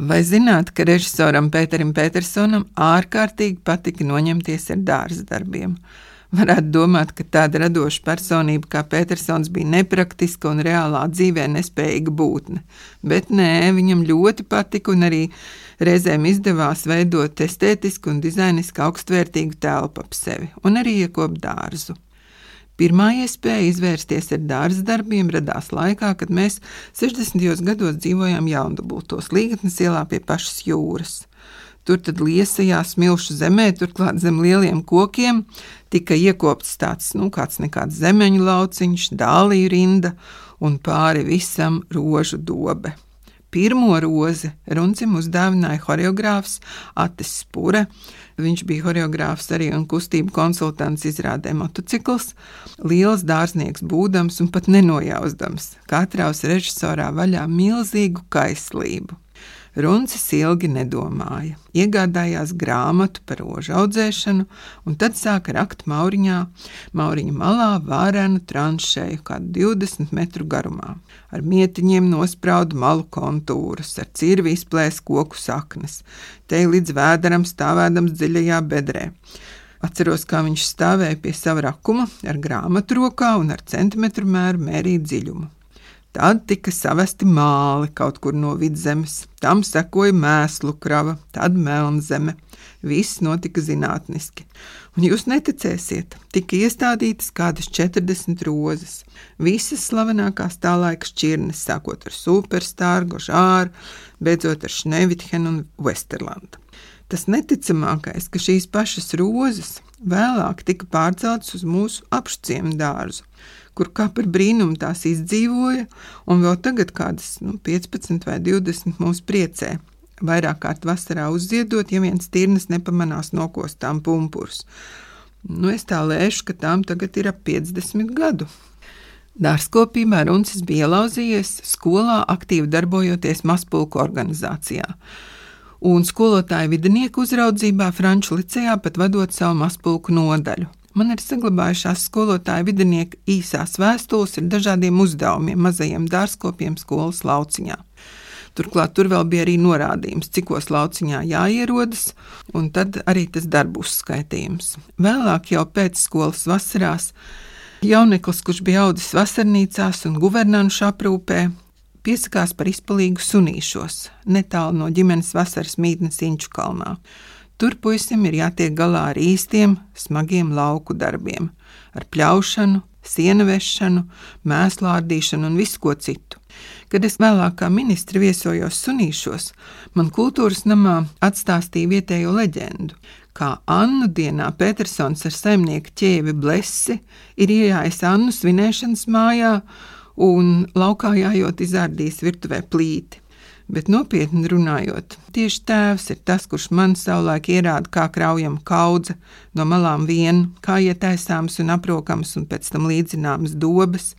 Vai zināt, ka režisoram Pēterim Petersonam ārkārtīgi patika noņemties ar dārza darbiem? Varētu domāt, ka tāda radoša personība kā Petersons bija nepraktiska un reālā dzīvē nespējīga būtne. Bet nē, viņam ļoti patika un arī reizēm izdevās veidot estētisku un dizainiski augstvērtīgu telpu ap sevi un arī iekopt dārzu. Pirmā iespēja izvērsties ar dārza darbiem radās laikā, kad mēs 60. gados dzīvojām Jaundabultos līgatnes ielā pie pašas jūras. Tur tad liesajās smilšu zemē, turklāt zem lieliem kokiem, tika iekopts tāds, nu, kāds nekāds zemeņu lauciņš, dālīja rinda un pāri visam rožu dobe. Pirmo rozi Runcim uzdāvināja horeogrāfs Atis Spure. Viņš bija horeogrāfs arī un kustību konsultants izrādē motocikls, liels dārznieks būdams un pat nenojausdams, katraus režisorā vaļā milzīgu kaislību. Runcis ilgi nedomāja, iegādājās grāmatu par rožu audzēšanu, un tad sāka rakt mauriņā, mauriņa malā vārenu tranšēju kādu 20 metru garumā. Ar mietiņiem nosprauda malu kontūrus, ar cirvi izplēs koku saknes, te līdz vēderam stāvēdams dziļajā bedrē. Atceros, kā viņš stāvēja pie sava rakuma ar grāmatu rokā un ar centimetru mēru mērīja dziļumu. Tad tika savesti māli kaut kur no vidzemes, tam sekoja mēslu krava, tad melnzeme. Viss notika zinātniski. Un jūs neticēsiet, tika iestādītas kādas 40 rozes. Visas slavenākās tā laika šķirnes, sākot ar superstāru, žāru, beidzot ar Šnevidhenu un Westerlandu. Tas neticamākais, ka šīs pašas rozes vēlāk tika pārceltas uz mūsu apšciemu dārzu kur kā par brīnumu tās izdzīvoja, un vēl tagad kādas nu, 15 vai 20 mūs priecē. Vairāk kārt vasarā uzziedot, ja viens tirnas nepamanās nokostām pumpurus. Nu, es tā lēšu, ka tām tagad ir ap 50 gadu. Dārzkopībā Runcis bija ielauzījies skolā, aktīvi darbojoties mazpulku organizācijā. Un skolotāja vidinieku uzraudzībā Franču licejā pat vadot savu mazpulku nodaļu. Man ir saglabājušās skolotāja vidinieka īsās vēstules ar dažādiem uzdevumiem mazajiem dārzkopiem skolas lauciņā. Turklāt tur vēl bija arī norādījums, cikos lauciņā jāierodas, un tad arī tas darbu uzskaitījums. Vēlāk, jau pēc skolas vasarās, jauneklis, kurš bija audzis vasarnīcās un guvernanšu aprūpē, piesakās par izpalīgu sunīšos, netālu no ģimenes vasaras mītnes Inču kalnā. Tur puisim ir jātiek galā ar īstiem, smagiem lauku darbiem, ar pļaušanu, sienu vešanu, mēslu ārdīšanu un visu ko citu. Kad es vēlāk kā ministri viesojos sunīšos, man kultūras namā atstāstīja vietējo leģendu, kā Annu dienā Petersons ar saimnieku ķēvi Blesi ir iejājis Annu svinēšanas mājā un laukā jājot izārdījis virtuvē plīti. Bet nopietni runājot, tieši tēvs ir tas, kurš man savulaik ierāda, kā kraujam kaudze no malām vien, kā ietaisāms un aprokams un pēc tam līdzināmas dobas,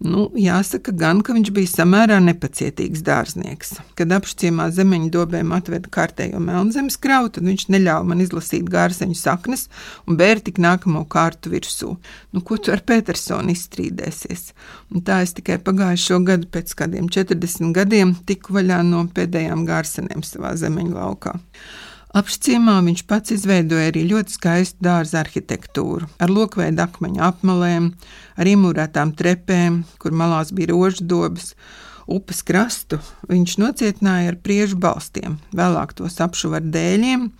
Nu, jāsaka, gan, ka viņš bija samērā nepacietīgs dārznieks. Kad apšciemā zemeņu dobēm atveda kārtējo melnzemes kravu, tad viņš neļāva man izlasīt gārseņu saknes un bēra tik nākamo kārtu virsū. Nu, ko tu ar Petersonu izstrīdēsies? Un tā es tikai pagājušo gadu pēc kādiem 40 gadiem tiku vaļā no pēdējām gārsenēm savā zemeņu laukā. Apšciemā viņš pats izveidoja arī ļoti skaistu dārza arhitektūru ar lokveidu akmeņu apmalēm, ar imūrētām trepēm, kur malās bija rožu dobas. Upes krastu viņš nocietināja ar priežu balstiem, vēlāk tos apšuva ar dēļiem,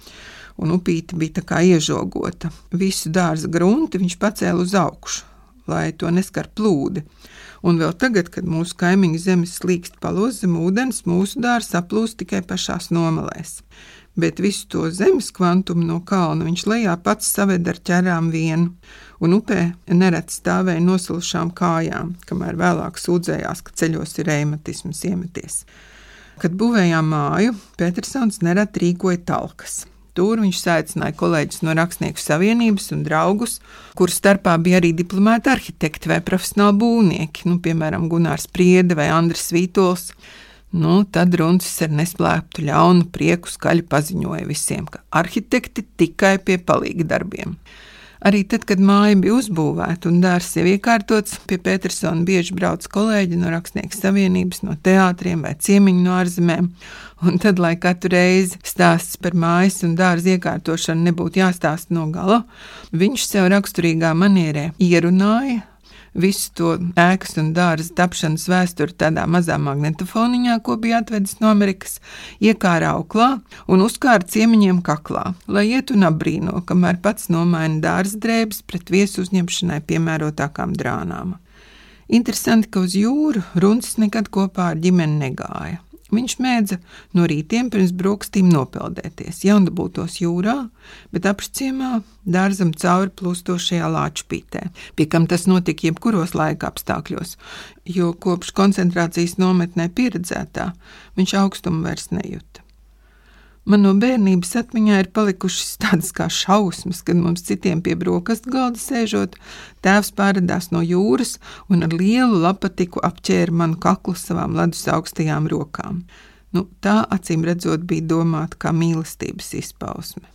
un upīte bija tā kā iežogota. Visu dārza grunti viņš pacēla uz augšu, lai to neskar plūdi. Un vēl tagad, kad mūsu kaimiņu zemes slīkst palos zem ūdens, mūsu dārsts aplūst tikai pašās nomalēs bet visu to zemes kvantumu no kalna viņš lejā pats saved ar ķerām vienu, un upē nereti stāvēja nosalušām kājām, kamēr vēlāk sūdzējās, ka ceļos ir reumatisms iemeties. Kad būvējām māju, Petersons nereti rīkoja talkas. Tur viņš saicināja kolēģus no Rakstnieku savienības un draugus, kuru starpā bija arī diplomāti arhitekti vai profesionāli būvnieki, nu, piemēram, Gunārs Priede vai Andris Vītols. Nu, tad Runcis ar nesplēptu ļaunu prieku skaļi paziņoja visiem, ka arhitekti tikai pie palīga darbiem. Arī tad, kad māja bija uzbūvēta un dārsts jau iekārtots, pie Petersona bieži brauc kolēģi no Rakstnieku savienības, no teātriem vai ciemiņu no ārzemēm. Un tad, lai katru reizi stāsts par mājas un dārza iekārtošanu nebūtu jāstāsta no gala, viņš sev raksturīgā manierē ierunāja, visu to ēkas un dārza tapšanas vēsturi tādā mazā magnetofoniņā, ko bija atvedis no Amerikas, iekāra auklā un uzkāra ciemiņiem kaklā, lai iet un apbrīno, kamēr pats nomaina dārza drēbes pret viesu uzņemšanai piemērotākām drānām. Interesanti, ka uz jūru Runcis nekad kopā ar ģimeni negāja. Viņš mēdza no rītiem pirms brokastīm nopeldēties, jaundabūtos jūrā, bet apšciemā dārzam cauri plūstošajā lāčpītē, pie kam tas notika jebkuros laika apstākļos, jo kopš koncentrācijas nometnē pieredzētā viņš augstumu vairs nejuta. Man no bērnības atmiņā ir palikušas tādas kā šausmas, kad mums citiem pie brokastu galda sēžot, tēvs pārādās no jūras un ar lielu lapatiku apķēra manu kaklu savām ledus augstajām rokām. Nu, tā acīm redzot, bija domāta kā mīlestības izpausme.